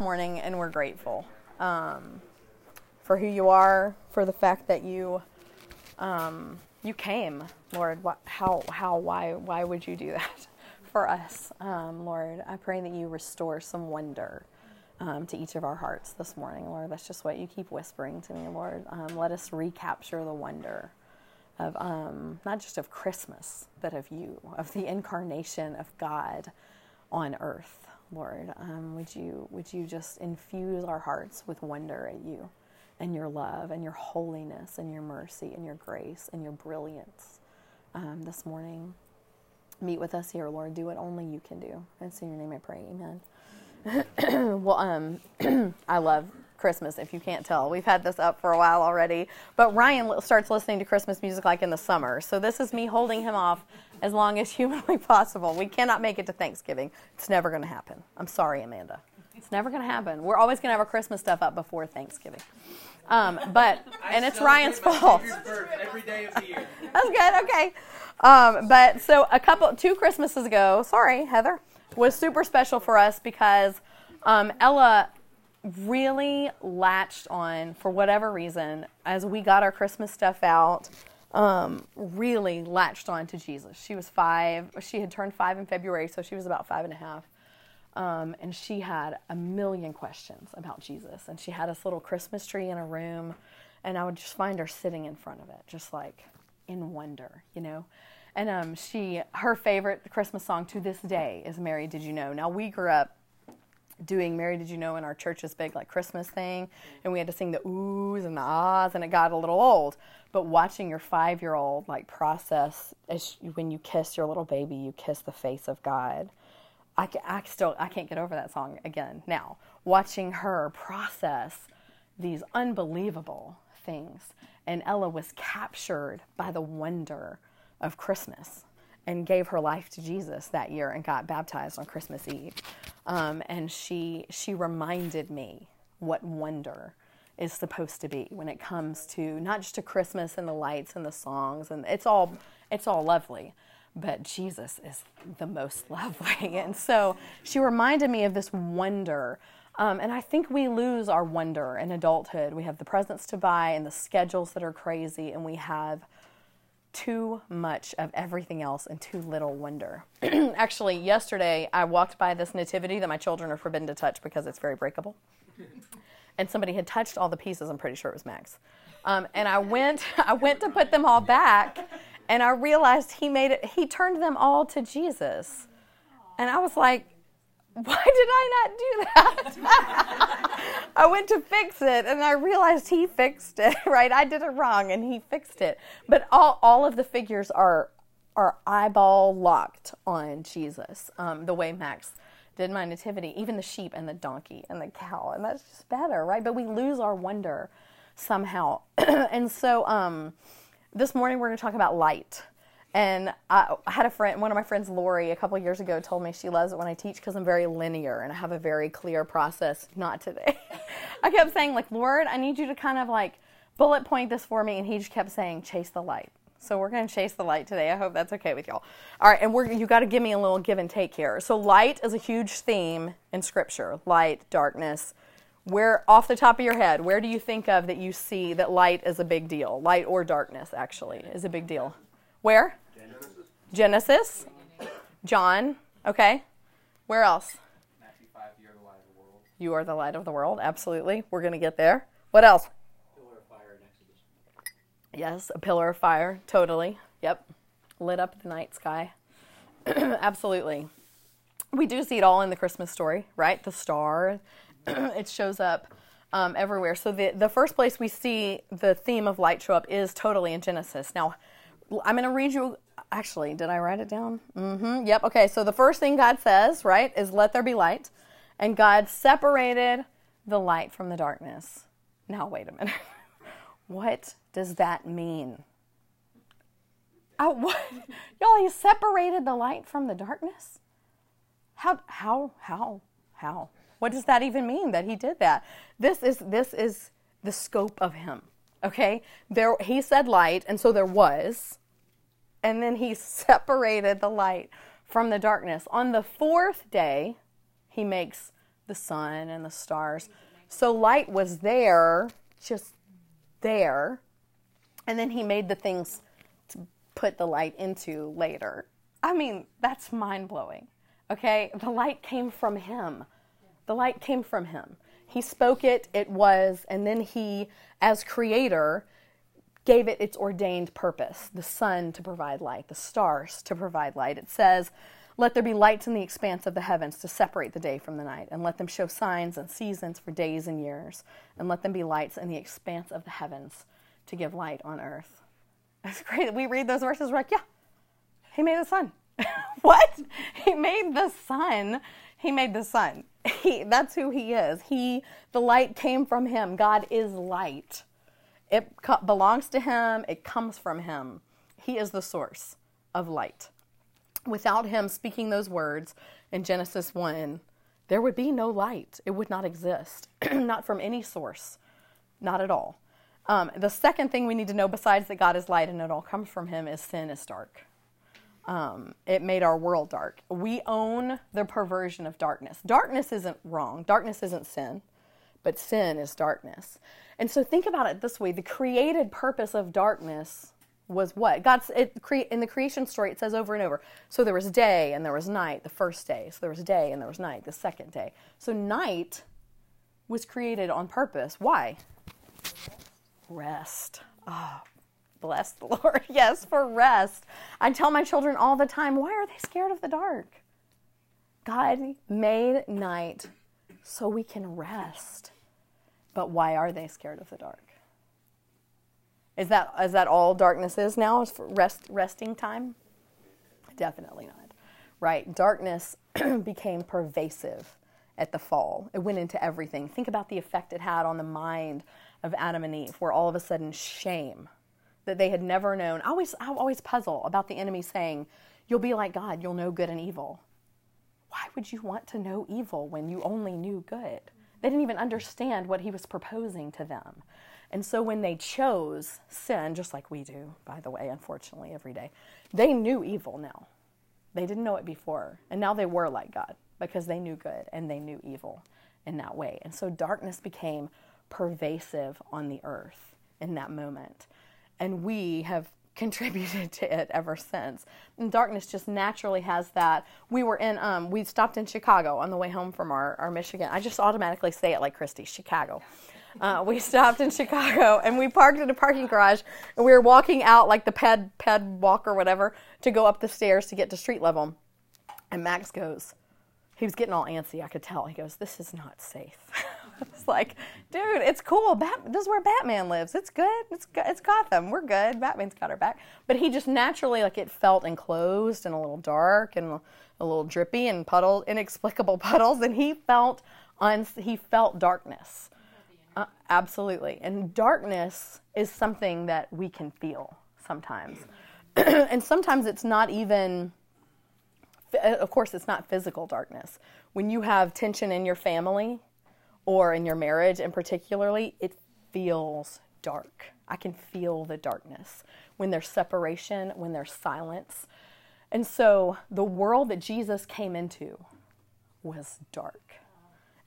morning and we're grateful um, for who you are, for the fact that you um, you came, Lord. What, how how why why would you do that for us, um, Lord? I pray that you restore some wonder. Um, to each of our hearts this morning, Lord. That's just what you keep whispering to me, Lord. Um, let us recapture the wonder of um, not just of Christmas, but of you, of the incarnation of God on earth, Lord. Um, would you would you just infuse our hearts with wonder at you, and your love, and your holiness, and your mercy, and your grace, and your brilliance um, this morning. Meet with us here, Lord. Do what only you can do. And in your name I pray. Amen. well, um, I love Christmas, if you can't tell. We've had this up for a while already. But Ryan starts listening to Christmas music like in the summer. So this is me holding him off as long as humanly possible. We cannot make it to Thanksgiving. It's never going to happen. I'm sorry, Amanda. It's never going to happen. We're always going to have our Christmas stuff up before Thanksgiving. Um, but and it's Ryan's fault. Every day of the year. That's good. Okay. Um, but so a couple, two Christmases ago. Sorry, Heather was super special for us because um, Ella really latched on for whatever reason as we got our Christmas stuff out. Um, really latched on to Jesus. She was five. She had turned five in February, so she was about five and a half. Um, and she had a million questions about Jesus. And she had this little Christmas tree in her room, and I would just find her sitting in front of it, just like in wonder, you know. And um, she, her favorite Christmas song to this day is "Mary Did You Know." Now we grew up doing Mary Did You Know in our church's big like Christmas thing, and we had to sing the oohs and the ahs, and it got a little old. But watching your five year old like process as when you kiss your little baby, you kiss the face of God. I, I still I can't get over that song again now. Watching her process these unbelievable things, and Ella was captured by the wonder of Christmas and gave her life to Jesus that year and got baptized on Christmas Eve. Um, and she she reminded me what wonder is supposed to be when it comes to not just to Christmas and the lights and the songs and it's all it's all lovely, but Jesus is the most lovely. And so she reminded me of this wonder. Um, and I think we lose our wonder in adulthood. We have the presents to buy and the schedules that are crazy, and we have too much of everything else and too little wonder. Actually, yesterday I walked by this nativity that my children are forbidden to touch because it's very breakable. and somebody had touched all the pieces. I'm pretty sure it was Max. Um, and I went, I went to put them all back, and I realized he made it. He turned them all to Jesus, and I was like, why did I not do that? I went to fix it and I realized he fixed it, right? I did it wrong and he fixed it. But all, all of the figures are are eyeball locked on Jesus, um, the way Max did my nativity, even the sheep and the donkey and the cow, and that's just better, right? But we lose our wonder somehow. and so um, this morning we're going to talk about light. And I, had a friend, one of my friends, Lori, a couple years ago, told me she loves it when I teach because I'm very linear and I have a very clear process. Not today. I kept saying, like, Lord, I need you to kind of like bullet point this for me, and he just kept saying, chase the light. So we're going to chase the light today. I hope that's okay with y'all. All right, and we're you got to give me a little give and take here. So light is a huge theme in Scripture. Light, darkness. Where off the top of your head, where do you think of that you see that light is a big deal? Light or darkness, actually, is a big deal. Where? Genesis. Genesis. John. Okay. Where else? Matthew 5, you are the light of the world. You are the light of the world. Absolutely. We're going to get there. What else? Pillar of fire. Yes, a pillar of fire. Totally. Yep. Lit up the night sky. Absolutely. We do see it all in the Christmas story, right? The star. it shows up um, everywhere. So the the first place we see the theme of light show up is totally in Genesis. Now, I'm going to read you. Actually, did I write it down? Mm-hmm. Yep. Okay. So the first thing God says, right, is "Let there be light," and God separated the light from the darkness. Now, wait a minute. what does that mean? Oh, what? Y'all, he separated the light from the darkness? How, how, how, how? What does that even mean that he did that? This is, this is the scope of him. Okay? There, he said light, and so there was. And then he separated the light from the darkness. On the fourth day, he makes the sun and the stars. So light was there, just there. And then he made the things to put the light into later. I mean, that's mind blowing. Okay? The light came from him. The light came from him. He spoke it, it was, and then he, as creator, gave it its ordained purpose the sun to provide light, the stars to provide light. It says, Let there be lights in the expanse of the heavens to separate the day from the night, and let them show signs and seasons for days and years, and let them be lights in the expanse of the heavens to give light on earth. It's great. That we read those verses, we're like, Yeah, he made the sun. what? He made the sun. He made the sun. He, that's who he is. He, the light came from him. God is light. It co- belongs to him. It comes from him. He is the source of light. Without him speaking those words in Genesis 1, there would be no light. It would not exist, not from any source, not at all. Um, the second thing we need to know, besides that God is light and it all comes from him, is sin is dark. Um, it made our world dark. We own the perversion of darkness. Darkness isn't wrong, darkness isn't sin, but sin is darkness. And so think about it this way the created purpose of darkness was what? God's it, cre- in the creation story, it says over and over. So there was day and there was night the first day. So there was day and there was night the second day. So night was created on purpose. Why? Rest. Oh, bless the Lord. Yes, for rest. I tell my children all the time, why are they scared of the dark? God made night so we can rest. But why are they scared of the dark? Is that is that all darkness is now? Is rest resting time? Definitely not. Right? Darkness became pervasive at the fall. It went into everything. Think about the effect it had on the mind of Adam and Eve, where all of a sudden shame that they had never known. I always I always puzzle about the enemy saying, You'll be like God, you'll know good and evil. Why would you want to know evil when you only knew good? They didn't even understand what he was proposing to them. And so when they chose sin, just like we do, by the way, unfortunately, every day, they knew evil now. They didn't know it before. And now they were like God because they knew good and they knew evil in that way. And so darkness became pervasive on the earth in that moment. And we have contributed to it ever since. And darkness just naturally has that. We were in, um, we stopped in Chicago on the way home from our, our Michigan. I just automatically say it like Christy, Chicago. Uh, we stopped in Chicago and we parked in a parking garage and we were walking out like the ped ped walk or whatever to go up the stairs to get to street level. And Max goes, he was getting all antsy. I could tell. He goes, "This is not safe." it's like, dude, it's cool. Bat- this is where Batman lives. It's good. It's go- it's Gotham. We're good. Batman's got our back. But he just naturally like it felt enclosed and a little dark and a little drippy and puddle, inexplicable puddles, and he felt un- he felt darkness. Uh, absolutely. And darkness is something that we can feel sometimes. and sometimes it's not even, of course, it's not physical darkness. When you have tension in your family or in your marriage, and particularly, it feels dark. I can feel the darkness when there's separation, when there's silence. And so the world that Jesus came into was dark.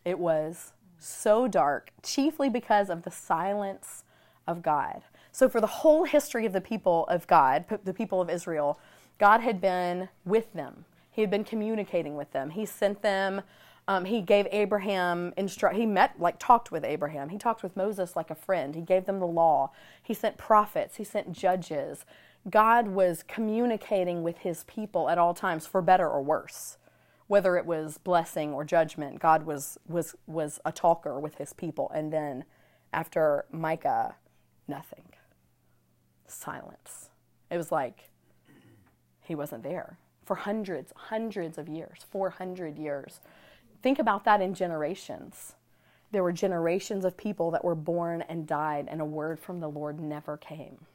It was so dark, chiefly because of the silence of God. So, for the whole history of the people of God, the people of Israel, God had been with them. He had been communicating with them. He sent them. Um, he gave Abraham instru- He met, like, talked with Abraham. He talked with Moses like a friend. He gave them the law. He sent prophets. He sent judges. God was communicating with his people at all times, for better or worse whether it was blessing or judgment, God was was was a talker with his people. And then after Micah, nothing. Silence. It was like he wasn't there for hundreds, hundreds of years, 400 years. Think about that in generations. There were generations of people that were born and died, and a word from the Lord never came.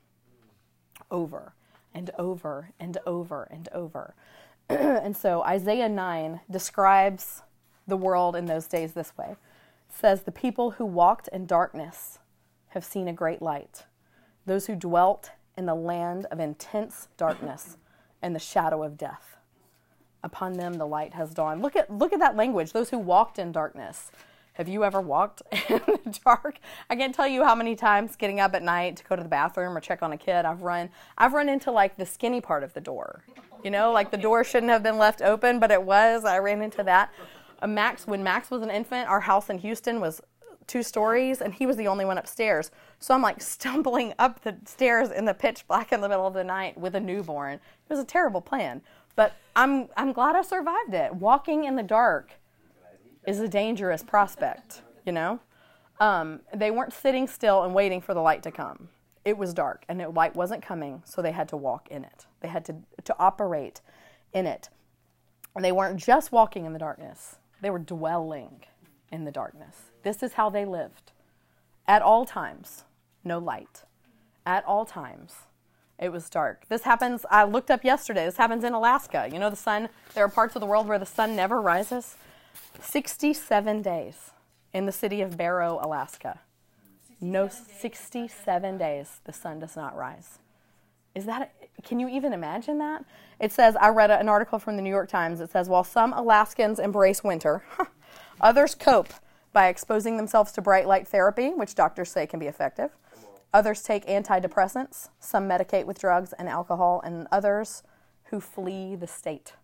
Over and over and over and over. and so Isaiah 9 describes the world in those days this way. It says, The people who walked in darkness have seen a great light. Those who dwelt in the land of intense darkness and the shadow of death, Upon them the light has dawned. Look at look at that language. Those who walked in darkness. Have you ever walked in the dark? I can't tell you how many times getting up at night to go to the bathroom or check on a kid, I've run I've run into like the skinny part of the door. You know, like the door shouldn't have been left open, but it was. I ran into that. Max, when Max was an infant, our house in Houston was two stories, and he was the only one upstairs. So I'm like stumbling up the stairs in the pitch black in the middle of the night with a newborn. It was a terrible plan, but I'm I'm glad I survived it. Walking in the dark is a dangerous prospect. You know, um, they weren't sitting still and waiting for the light to come. It was dark, and the light wasn't coming, so they had to walk in it. They had to to operate in it. And they weren't just walking in the darkness; they were dwelling in the darkness. This is how they lived. At all times, no light. At all times, it was dark. This happens, I looked up yesterday, this happens in Alaska. You know, the sun, there are parts of the world where the sun never rises. 67 days in the city of Barrow, Alaska. No, 67 days the sun does not rise. Is that, can you even imagine that? It says, I read an article from the New York Times. It says, while some Alaskans embrace winter, others cope by exposing themselves to bright light therapy, which doctors say can be effective. Others take antidepressants, some medicate with drugs and alcohol, and others who flee the state.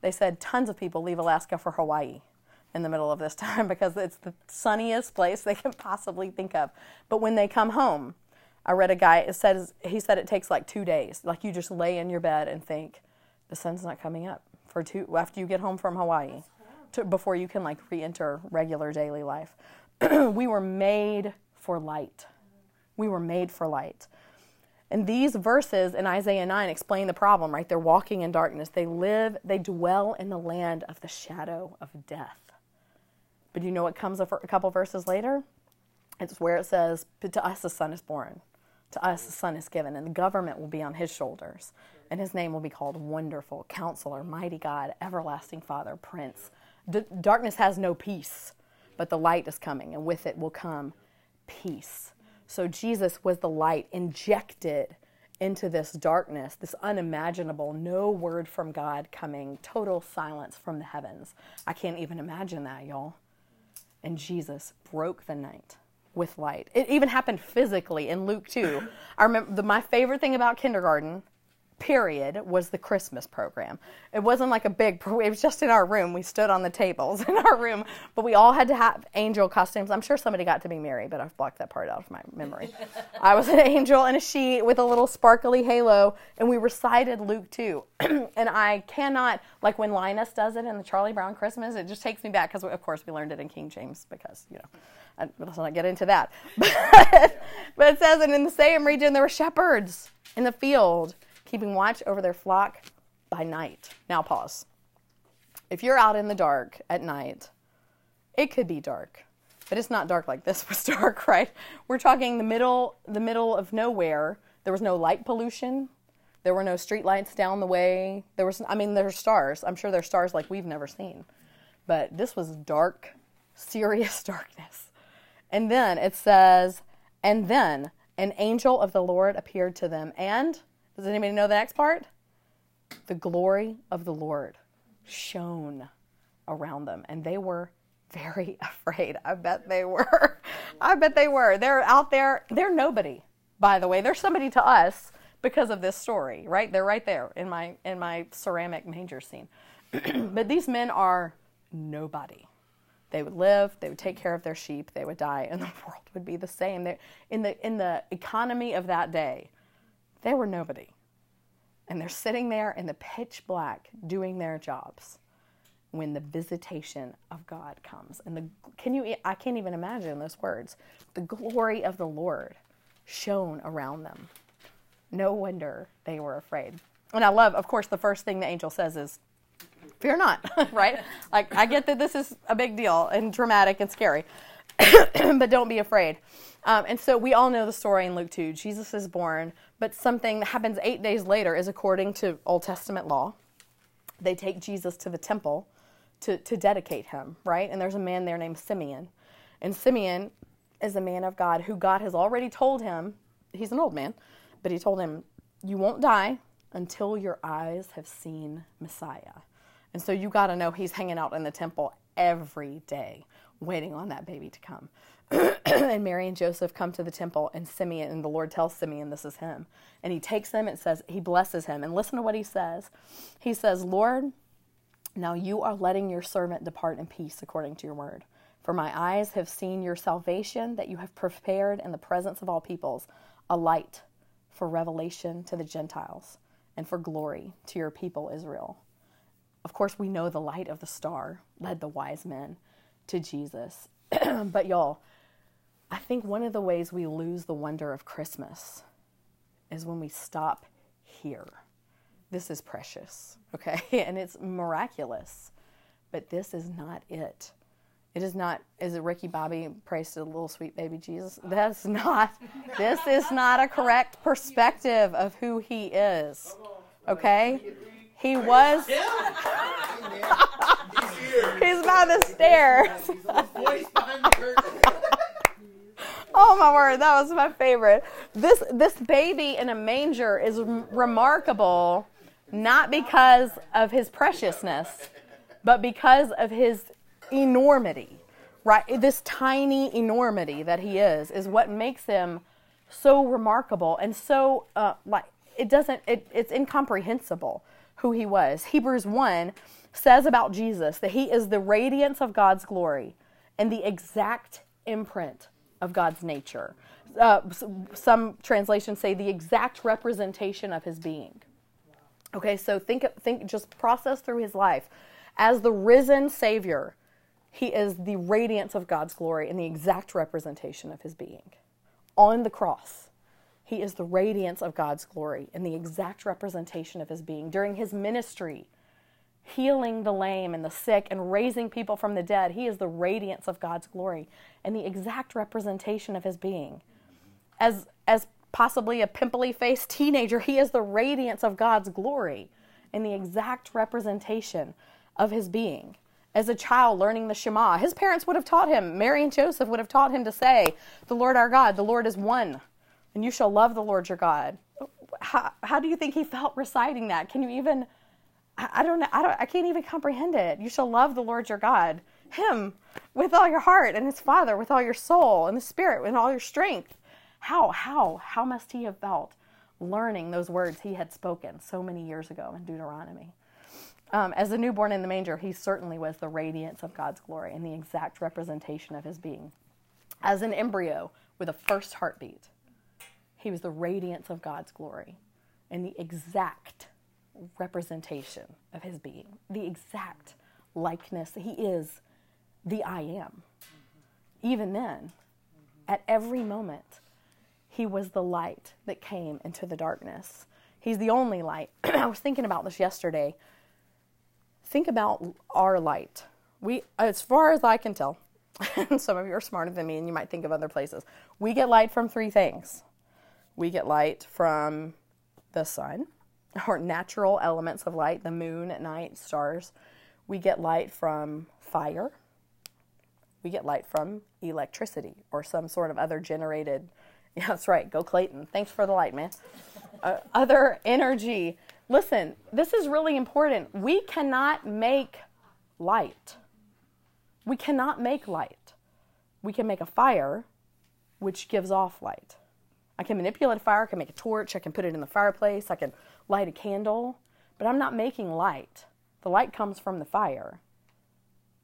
They said tons of people leave Alaska for Hawaii in the middle of this time because it's the sunniest place they can possibly think of. But when they come home, I read a guy, it says, he said it takes like two days. Like you just lay in your bed and think, the sun's not coming up for two, after you get home from Hawaii to, before you can like re-enter regular daily life. we were made for light. We were made for light. And these verses in Isaiah 9 explain the problem, right? They're walking in darkness. They live, they dwell in the land of the shadow of death. But you know what comes a, a couple verses later? It's where it says, To us a son is born, to us a son is given, and the government will be on his shoulders. And his name will be called Wonderful, Counselor, Mighty God, Everlasting Father, Prince D- darkness has no peace, but the light is coming, and with it will come peace. So Jesus was the light injected into this darkness, this unimaginable, no word from God coming, total silence from the heavens. I can't even imagine that, y'all. And Jesus broke the night with light. It even happened physically in Luke 2. I remember the, my favorite thing about kindergarten period was the Christmas program. It wasn't like a big, it was just in our room. We stood on the tables in our room, but we all had to have angel costumes. I'm sure somebody got to be Mary, but I've blocked that part out of my memory. I was an angel in a sheet with a little sparkly halo, and we recited Luke 2. and I cannot, like when Linus does it in the Charlie Brown Christmas, it just takes me back because, of course, we learned it in King James because, you know. I, let's not get into that. But, but it says, and in the same region there were shepherds in the field keeping watch over their flock by night. Now, pause. If you're out in the dark at night, it could be dark, but it's not dark like this was dark, right? We're talking the middle, the middle of nowhere. There was no light pollution. There were no street lights down the way. There was, I mean, there's stars. I'm sure there's stars like we've never seen, but this was dark, serious darkness. And then it says, and then an angel of the Lord appeared to them, and does anybody know the next part? The glory of the Lord shone around them, and they were very afraid. I bet they were. I bet they were. They're out there. They're nobody, by the way. They're somebody to us because of this story, right? They're right there in my in my ceramic manger scene. but these men are nobody. They would live, they would take care of their sheep, they would die, and the world would be the same. They're, in the in the economy of that day, they were nobody. And they're sitting there in the pitch black doing their jobs when the visitation of God comes. And the can you I can't even imagine those words. The glory of the Lord shone around them. No wonder they were afraid. And I love, of course, the first thing the angel says is, Fear not, right? Like, I get that this is a big deal and dramatic and scary, but don't be afraid. Um, and so we all know the story in Luke 2. Jesus is born, but something that happens eight days later is according to Old Testament law. They take Jesus to the temple to, to dedicate him, right? And there's a man there named Simeon. And Simeon is a man of God who God has already told him, he's an old man, but he told him, You won't die until your eyes have seen Messiah. And so you got to know he's hanging out in the temple every day, waiting on that baby to come. and Mary and Joseph come to the temple, and Simeon, and the Lord tells Simeon this is him. And he takes him and says, he blesses him. And listen to what he says. He says, Lord, now you are letting your servant depart in peace according to your word. For my eyes have seen your salvation that you have prepared in the presence of all peoples, a light for revelation to the Gentiles and for glory to your people Israel. Of course, we know the light of the star led the wise men to Jesus. but y'all, I think one of the ways we lose the wonder of Christmas is when we stop here. This is precious, okay? And it's miraculous. But this is not it. It is not, is it Ricky Bobby prays to the little sweet baby Jesus? That's not, this is not a correct perspective of who he is. Okay? He was. He's by the stairs. oh my word, that was my favorite. This this baby in a manger is remarkable not because of his preciousness, but because of his enormity, right? This tiny enormity that he is is what makes him so remarkable and so uh, like it doesn't it, it's incomprehensible who he was. Hebrews 1 says about Jesus that he is the radiance of God's glory and the exact imprint of God's nature. Uh, some translations say the exact representation of his being. Okay, so think think just process through his life as the risen savior he is the radiance of God's glory and the exact representation of his being. On the cross, he is the radiance of God's glory and the exact representation of his being. During his ministry, healing the lame and the sick and raising people from the dead, he is the radiance of God's glory and the exact representation of his being. As, as possibly a pimply faced teenager, he is the radiance of God's glory and the exact representation of his being as a child learning the Shema. His parents would have taught him, Mary and Joseph would have taught him to say, The Lord our God, the Lord is one, and you shall love the Lord your God. How, how do you think he felt reciting that? Can you even, I, I don't know, I, don't, I can't even comprehend it. You shall love the Lord your God, him with all your heart, and his Father with all your soul, and the Spirit with all your strength. How, how, how must he have felt learning those words he had spoken so many years ago in Deuteronomy? Um, as a newborn in the manger, he certainly was the radiance of God's glory and the exact representation of his being. As an embryo with a first heartbeat, he was the radiance of God's glory and the exact representation of his being, the exact likeness. He is the I am. Even then, at every moment, he was the light that came into the darkness. He's the only light. I was thinking about this yesterday think about our light. We, as far as I can tell, some of you are smarter than me and you might think of other places, we get light from three things. We get light from the sun, or natural elements of light, the moon at night, stars. We get light from fire. We get light from electricity or some sort of other generated. Yeah, that's right. Go Clayton. Thanks for the light, man. Uh, other energy Listen, this is really important. We cannot make light. We cannot make light. We can make a fire, which gives off light. I can manipulate a fire, I can make a torch, I can put it in the fireplace, I can light a candle, but I'm not making light. The light comes from the fire.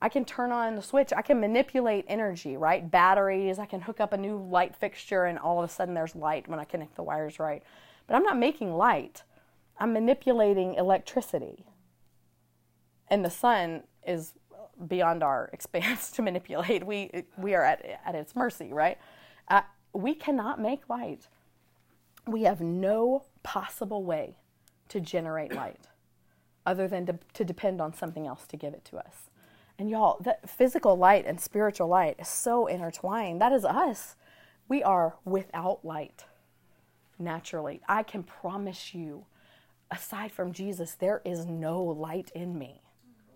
I can turn on the switch, I can manipulate energy, right? Batteries, I can hook up a new light fixture, and all of a sudden there's light when I connect the wires right. But I'm not making light. I'm manipulating electricity. And the sun is beyond our expanse to manipulate. We, we are at, at its mercy, right? Uh, we cannot make light. We have no possible way to generate light other than to, to depend on something else to give it to us. And y'all, that physical light and spiritual light is so intertwined. That is us. We are without light naturally. I can promise you aside from Jesus, there is no light in me.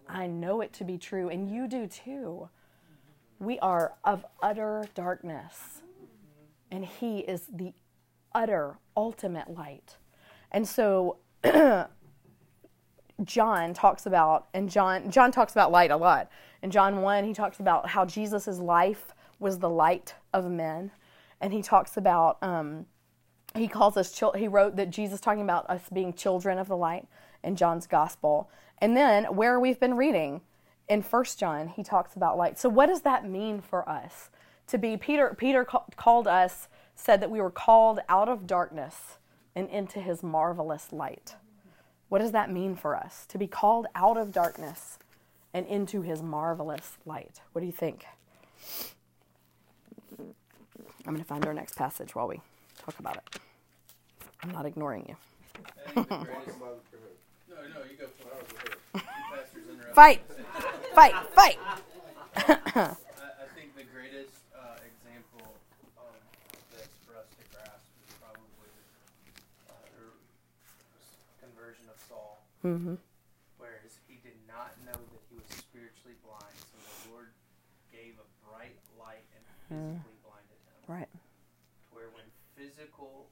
I know it to be true, and you do too. We are of utter darkness, and He is the utter, ultimate light. And so, John talks about, and John John talks about light a lot. In John one, he talks about how Jesus' life was the light of men, and he talks about um, he calls us chil- he wrote that Jesus talking about us being children of the light in John's gospel. And then where we've been reading in First John, he talks about light. So what does that mean for us to be Peter Peter ca- called us said that we were called out of darkness and into his marvelous light. What does that mean for us to be called out of darkness and into his marvelous light? What do you think? I'm going to find our next passage while we talk about it. I'm not ignoring you. I think the greatest. No, no, you go for it. You pastors interrupt. Fight! Fight! Fight! I, I think the greatest uh, example of this for us to grasp is probably uh, the conversion of Saul, hmm whereas he did not know that he was spiritually blind, so the Lord gave a bright light and physically blinded him. Right. Where when physical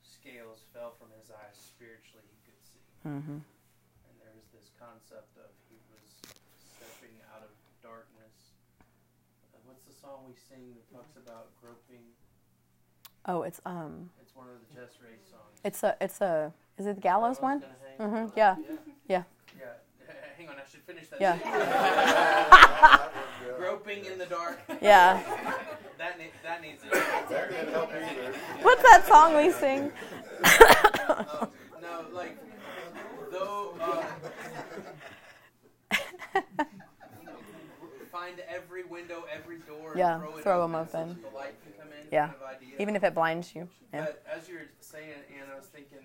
scales fell from his eyes, spiritually he could see. Mm-hmm. And there was this concept of he was stepping out of darkness. Uh, what's the song we sing that talks about groping? Oh, it's um, It's one of the Jess Ray songs. it's a, it's a, is it the gallows one? Gonna hang? hmm Yeah. Yeah. Yeah. Yeah. Hang on, I should finish that. Yeah. singing. groping in the dark. Yeah. That ne- that needs it. That didn't help either. What's that song we sing? Um, no, like though. Uh, find every window, every door. Yeah, throw, it throw 'em open open. that the light can come in. Yeah. Kind of. Even if it blinds you. Yeah. But as you were saying, Anne, I was thinking,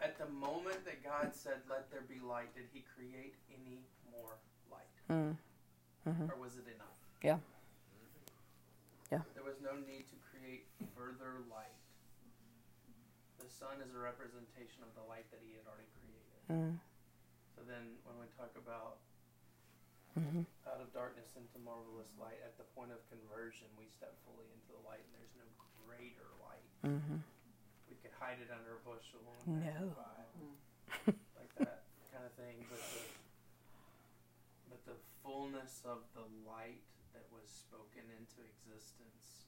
at the moment that God said, "Let there be light," did He create any more light, Mm. Mhm. or was it enough? Yeah. Yeah. There was no need to create further light. The sun is a representation of the light that He had already created. Mm. So then, when we talk about hmm out of darkness into marvelous light, at the point of conversion, we step fully into the light, and there's no greater light. hmm We could hide it under a bushel and No. magnify, like that kind of thing. But the, but the fullness of the light that was spoken into existence.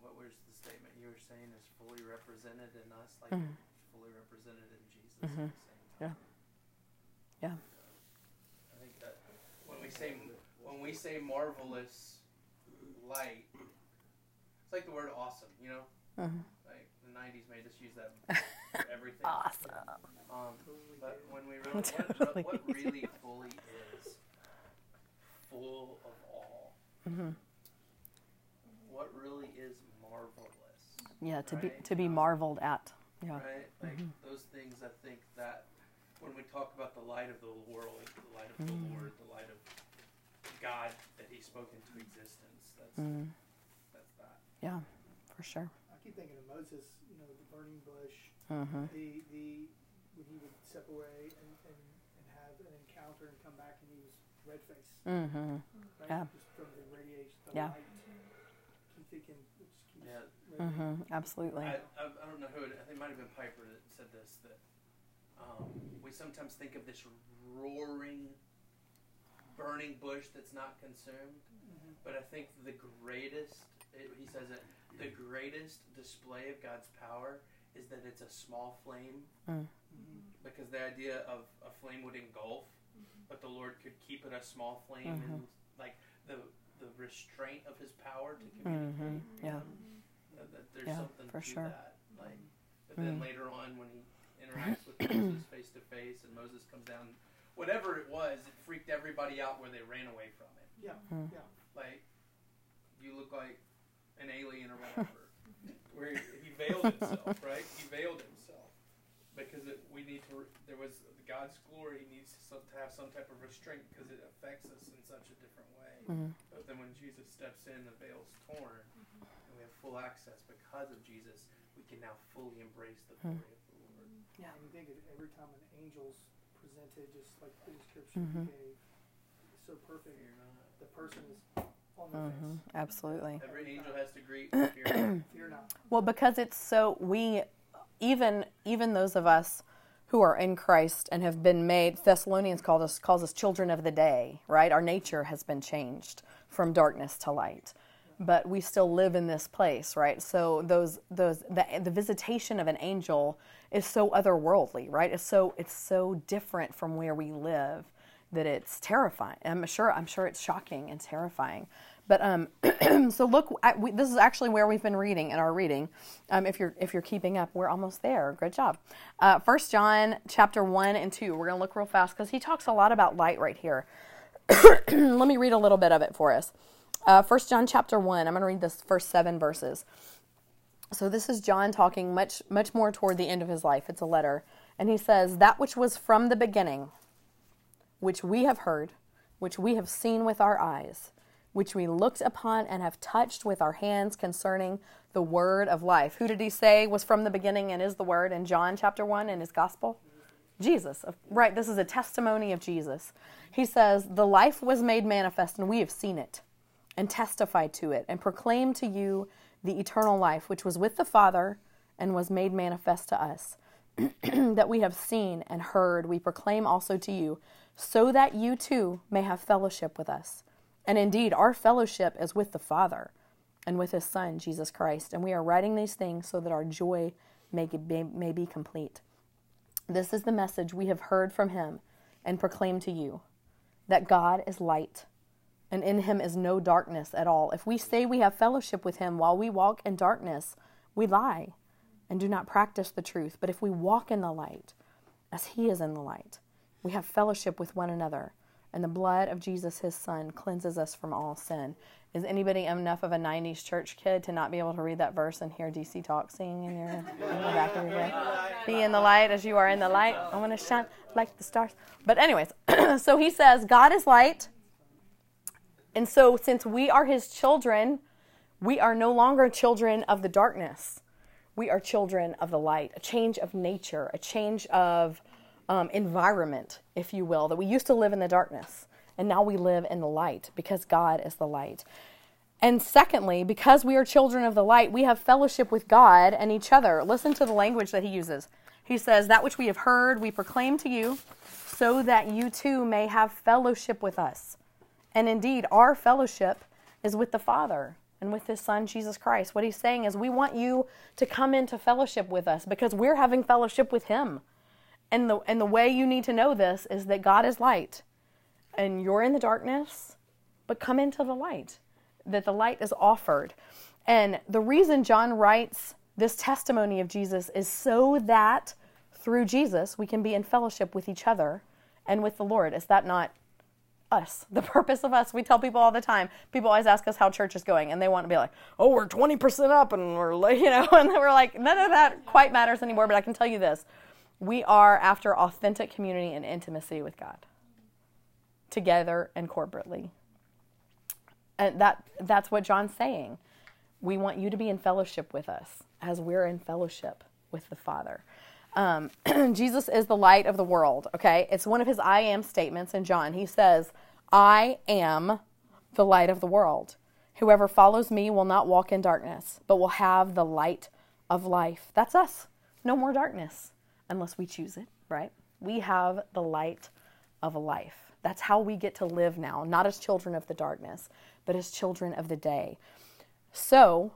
What was the statement you were saying is fully represented in us, like Mhm. fully represented in Jesus Mhm. at the same Yeah. time. Yeah. I think that when we say when we say marvelous light, it's like the word awesome. You know, hmm like the '90s made us use that for everything. Awesome. Um, but when we really, what, Totally. what, what really fully is full of all, hmm what really is marvelous, Yeah. To be to be marveled at. Yeah. right? Like Mhm. those things. I think that when we talk about the light of the world, the light of the Mm. Lord, the light of God that He spoke into existence, that's Mm. that's that. Yeah. For sure. I keep thinking of Moses, you know, the burning bush, hmm the the when he would step away and, and, and have an encounter and come back and he was red faced, Mm hmm right? Yeah. Just from the radiation, the Yeah. light. Keep thinking, it just keeps Yeah. radiating. hmm Absolutely. I, I, I don't know who it, I think it might have been Piper that said this that um, we sometimes think of this roaring, burning bush that's not consumed, Mhm. but I think the greatest, it, he says it, the greatest display of God's power is that it's a small flame Mm. Mhm. because the idea of a flame would engulf, but the Lord could keep it a small flame Mhm. and like the the restraint of His power to hmm communicate. Yeah. That, that there's Yeah, something for to sure. that. Like, but then Mm. later on, when he interacts with Moses face to face, and Moses comes down, whatever it was, it freaked everybody out where they ran away from it. Yeah, Mm. yeah. Like, you look like an alien or whatever. where he veiled himself, right? He veiled himself because it, we need to. There was God's glory needs to, have some type of restraint because it affects us in such a different way. hmm But then when Jesus steps in, the veil's torn, and we have full access because of Jesus. We can now fully embrace the Hmm. glory of the Lord. Yeah. And you think of every time an angel's presented, just like the description Mhm. you gave, it's so perfect. Fear not. The person is on their hmm. Absolutely. Every angel has to greet. Fear not. Fear not. Well, because it's so we even even those of us who are in Christ and have been made Thessalonians called us calls us children of the day, right? Our nature has been changed from darkness to light. But we still live in this place, right? So those those the, the visitation of an angel is so otherworldly, right? It's so it's so different from where we live that it's terrifying. I'm sure I'm sure it's shocking and terrifying. But um, so look, we, this is actually where we've been reading in our reading. Um, if you're if you're keeping up, we're almost there. Good job. Uh, First John chapter one and two. We're gonna look real fast because he talks a lot about light right here. Let me read a little bit of it for us. Uh, First John chapter one. I'm gonna read this first seven verses. So this is John talking much much more toward the end of his life. It's a letter, and he says that which was from the beginning, which we have heard, which we have seen with our eyes which we looked upon and have touched with our hands concerning the word of life. Who did he say was from the beginning and is the word in John chapter 1 in his gospel? Jesus. Right, this is a testimony of Jesus. He says, The life was made manifest, and we have seen it, and testified to it, and proclaimed to you the eternal life, which was with the Father and was made manifest to us. that we have seen and heard, we proclaim also to you, so that you too may have fellowship with us. And indeed, our fellowship is with the Father and with His Son, Jesus Christ. And we are writing these things so that our joy may, be, may be complete. This is the message we have heard from Him and proclaim to you that God is light, and in Him is no darkness at all. If we say we have fellowship with Him while we walk in darkness, we lie and do not practice the truth. But if we walk in the light, as He is in the light, we have fellowship with one another and the blood of Jesus, his son, cleanses us from all sin. Is anybody enough of a 90s church kid to not be able to read that verse and hear DC Talk singing in, your, in the back of your brain? Be in the light as you are in the light. I want to shine like the stars. But, anyways, so he says, God is light. And so, since we are his children, we are no longer children of the darkness. We are children of the light, a change of nature, a change of um, environment, if you will, that we used to live in the darkness and now we live in the light because God is the light. And secondly, because we are children of the light, we have fellowship with God and each other. Listen to the language that he uses. He says, That which we have heard, we proclaim to you, so that you too may have fellowship with us. And indeed, our fellowship is with the Father and with his Son, Jesus Christ. What he's saying is, we want you to come into fellowship with us because we're having fellowship with him. And the and the way you need to know this is that God is light and you're in the darkness, but come into the light. That the light is offered. And the reason John writes this testimony of Jesus is so that through Jesus we can be in fellowship with each other and with the Lord. Is that not us? The purpose of us. We tell people all the time. People always ask us how church is going, and they want to be like, "Oh, we're twenty percent up," and we're like, you know, and we're like, none of that quite matters anymore. But I can tell you this: we are after authentic community and intimacy with God, together and corporately. And that, that's what John's saying. We want you to be in fellowship with us as we're in fellowship with the Father. Um, Jesus is the light of the world, okay? It's one of his I am statements in John. He says, I am the light of the world. Whoever follows me will not walk in darkness, but will have the light of life. That's us. No more darkness unless we choose it, right? We have the light of a life. That's how we get to live now, not as children of the darkness, but as children of the day. So,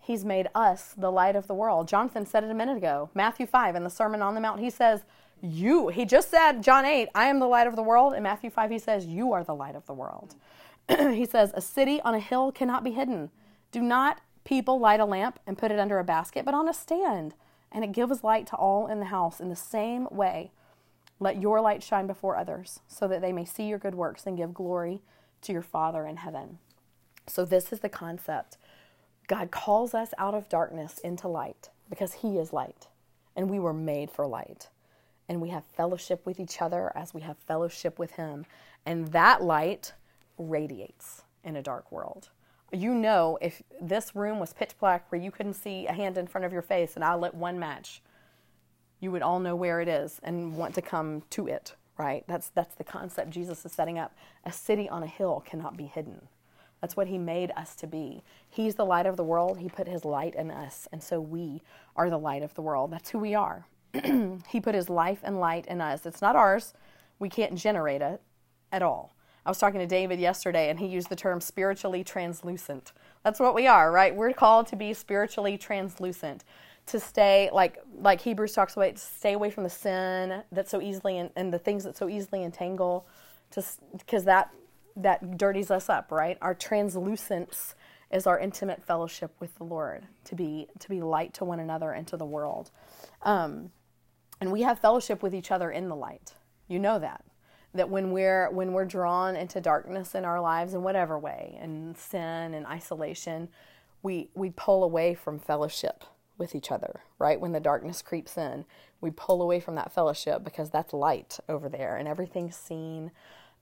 he's made us the light of the world. Jonathan said it a minute ago. Matthew 5 in the Sermon on the Mount, he says, You, he just said, John 8, I am the light of the world. In Matthew 5, he says, You are the light of the world. he says, A city on a hill cannot be hidden. Do not people light a lamp and put it under a basket, but on a stand and it gives light to all in the house. In the same way, let your light shine before others, so that they may see your good works and give glory to your Father in heaven. So, this is the concept. God calls us out of darkness into light because He is light, and we were made for light. And we have fellowship with each other as we have fellowship with Him. And that light radiates in a dark world you know if this room was pitch black where you couldn't see a hand in front of your face and I lit one match, you would all know where it is and want to come to it, right? That's that's the concept Jesus is setting up. A city on a hill cannot be hidden. That's what He made us to be. He's the light of the world. He put His light in us. And so we are the light of the world. That's who we are. he put His life and light in us. It's not ours. We can't generate it at all. I was talking to David yesterday, and he used the term spiritually translucent. That's what we are, right? We're called to be spiritually translucent, to stay like like Hebrews talks about, stay away from the sin that so easily and, and the things that so easily entangle, because that that dirties us up, right? Our translucence is our intimate fellowship with the Lord, to be to be light to one another and to the world, um, and we have fellowship with each other in the light. You know that that when we're when we're drawn into darkness in our lives in whatever way and sin and isolation we we pull away from fellowship with each other right? When the darkness creeps in we pull away from that fellowship because that's light over there and everything's seen.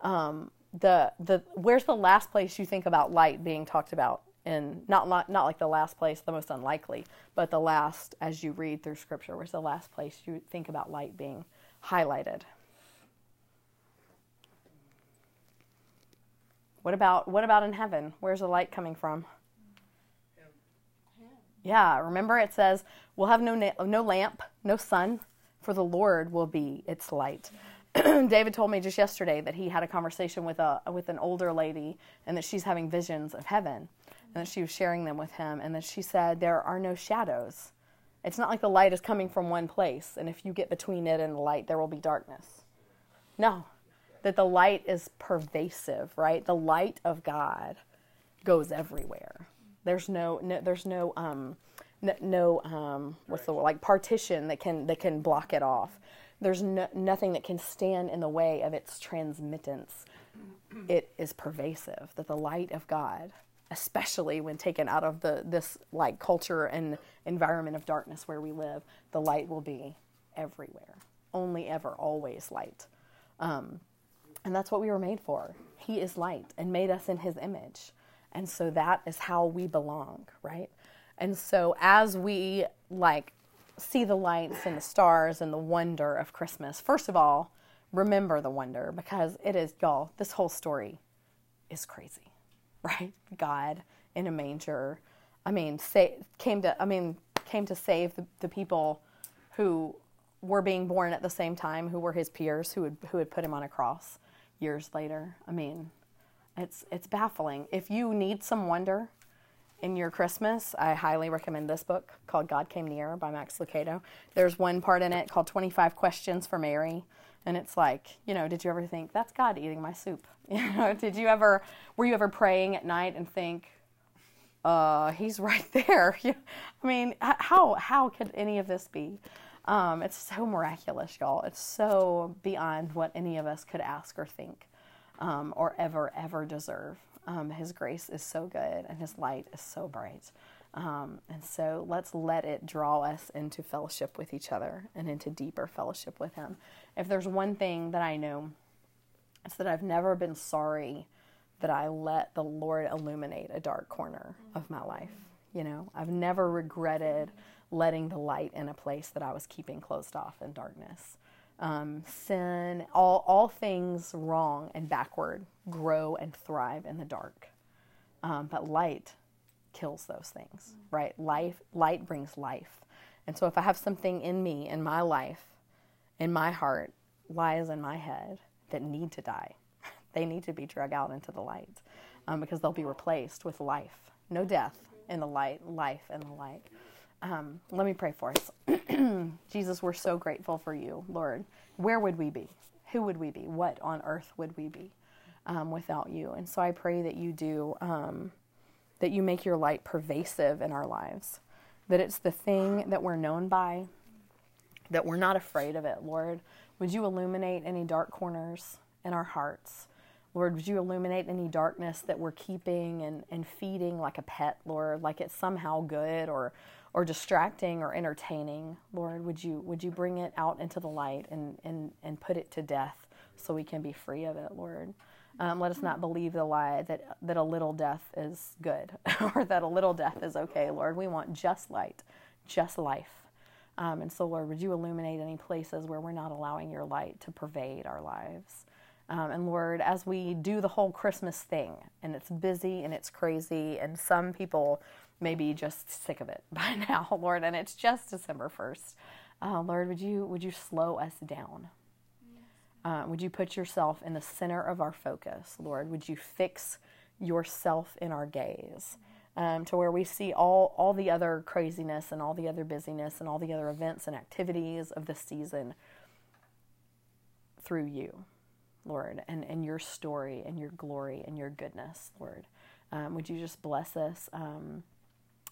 Um, the the where's the last place you think about light being talked about and not not not like the last place the most unlikely but the last as you read through scripture where's the last place you think about light being highlighted What about what about in heaven? Where's the light coming from? Yeah, remember it says we'll have no na- no lamp, no sun, for the Lord will be its light. David told me just yesterday that he had a conversation with a with an older lady and that she's having visions of heaven and that she was sharing them with him and that she said there are no shadows. It's not like the light is coming from one place and if you get between it and the light there will be darkness. No, that the light is pervasive, right? The light of God goes everywhere. There's no, no there's no um no, no um what's the word like partition that can that can block it off. There's no, nothing that can stand in the way of its transmittance. It is pervasive that the light of God, especially when taken out of the this like culture and environment of darkness where we live, the light will be everywhere. Only ever, always light. Um, and that's what we were made for. He is light and made us in his image. And so that is how we belong, right? And so as we like see the lights and the stars and the wonder of Christmas, first of all, remember the wonder because it is y'all, this whole story is crazy, right? God in a manger. I mean, say, came to I mean, came to save the, the people who were being born at the same time, who were his peers, who would who had put him on a cross years later. I mean, it's it's baffling. If you need some wonder in your Christmas, I highly recommend this book called God Came Near by Max Lucado. There's one part in it called 25 Questions for Mary. And it's like, you know, did you ever think that's God eating my soup? You know, did you ever were you ever praying at night and think, uh, he's right there? I mean, how how could any of this be? Um, it's so miraculous, y'all. It's so beyond what any of us could ask or think um, or ever, ever deserve. Um, his grace is so good and His light is so bright. Um, and so let's let it draw us into fellowship with each other and into deeper fellowship with Him. If there's one thing that I know, it's that I've never been sorry that I let the Lord illuminate a dark corner of my life. You know, I've never regretted letting the light in a place that I was keeping closed off in darkness. Um, sin, all, all things wrong and backward grow and thrive in the dark. Um, but light kills those things, right? Life, light brings life. And so if I have something in me, in my life, in my heart, lies in my head that need to die, they need to be drug out into the light um, because they'll be replaced with life. No death in the light, life in the light. Um, let me pray for us. Jesus, we're so grateful for you, Lord. Where would we be? Who would we be? What on earth would we be um, without you? And so I pray that you do, um, that you make your light pervasive in our lives, that it's the thing that we're known by, that we're not afraid of it, Lord. Would you illuminate any dark corners in our hearts? Lord, would you illuminate any darkness that we're keeping and, and feeding like a pet, Lord, like it's somehow good or or distracting or entertaining. Lord, would you would you bring it out into the light and and and put it to death so we can be free of it, Lord. Um, let us not believe the lie that that a little death is good or that a little death is okay, Lord. We want just light, just life. Um, and so, Lord, would you illuminate any places where we're not allowing your light to pervade our lives? Um, and Lord, as we do the whole Christmas thing, and it's busy and it's crazy, and some people may be just sick of it by now, Lord, and it's just December 1st. Uh, Lord, would you, would you slow us down? Uh, would you put yourself in the center of our focus, Lord? Would you fix yourself in our gaze um, to where we see all, all the other craziness and all the other busyness and all the other events and activities of the season through you, Lord, and, and your story and your glory and your goodness, Lord? Um, would you just bless us um,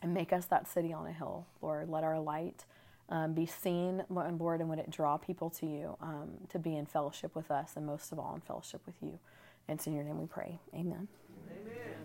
and make us that city on a hill, Lord? Let our light um, be seen, Lord, and would it draw people to you um, to be in fellowship with us and most of all in fellowship with you. And it's in your name we pray. Amen. Amen.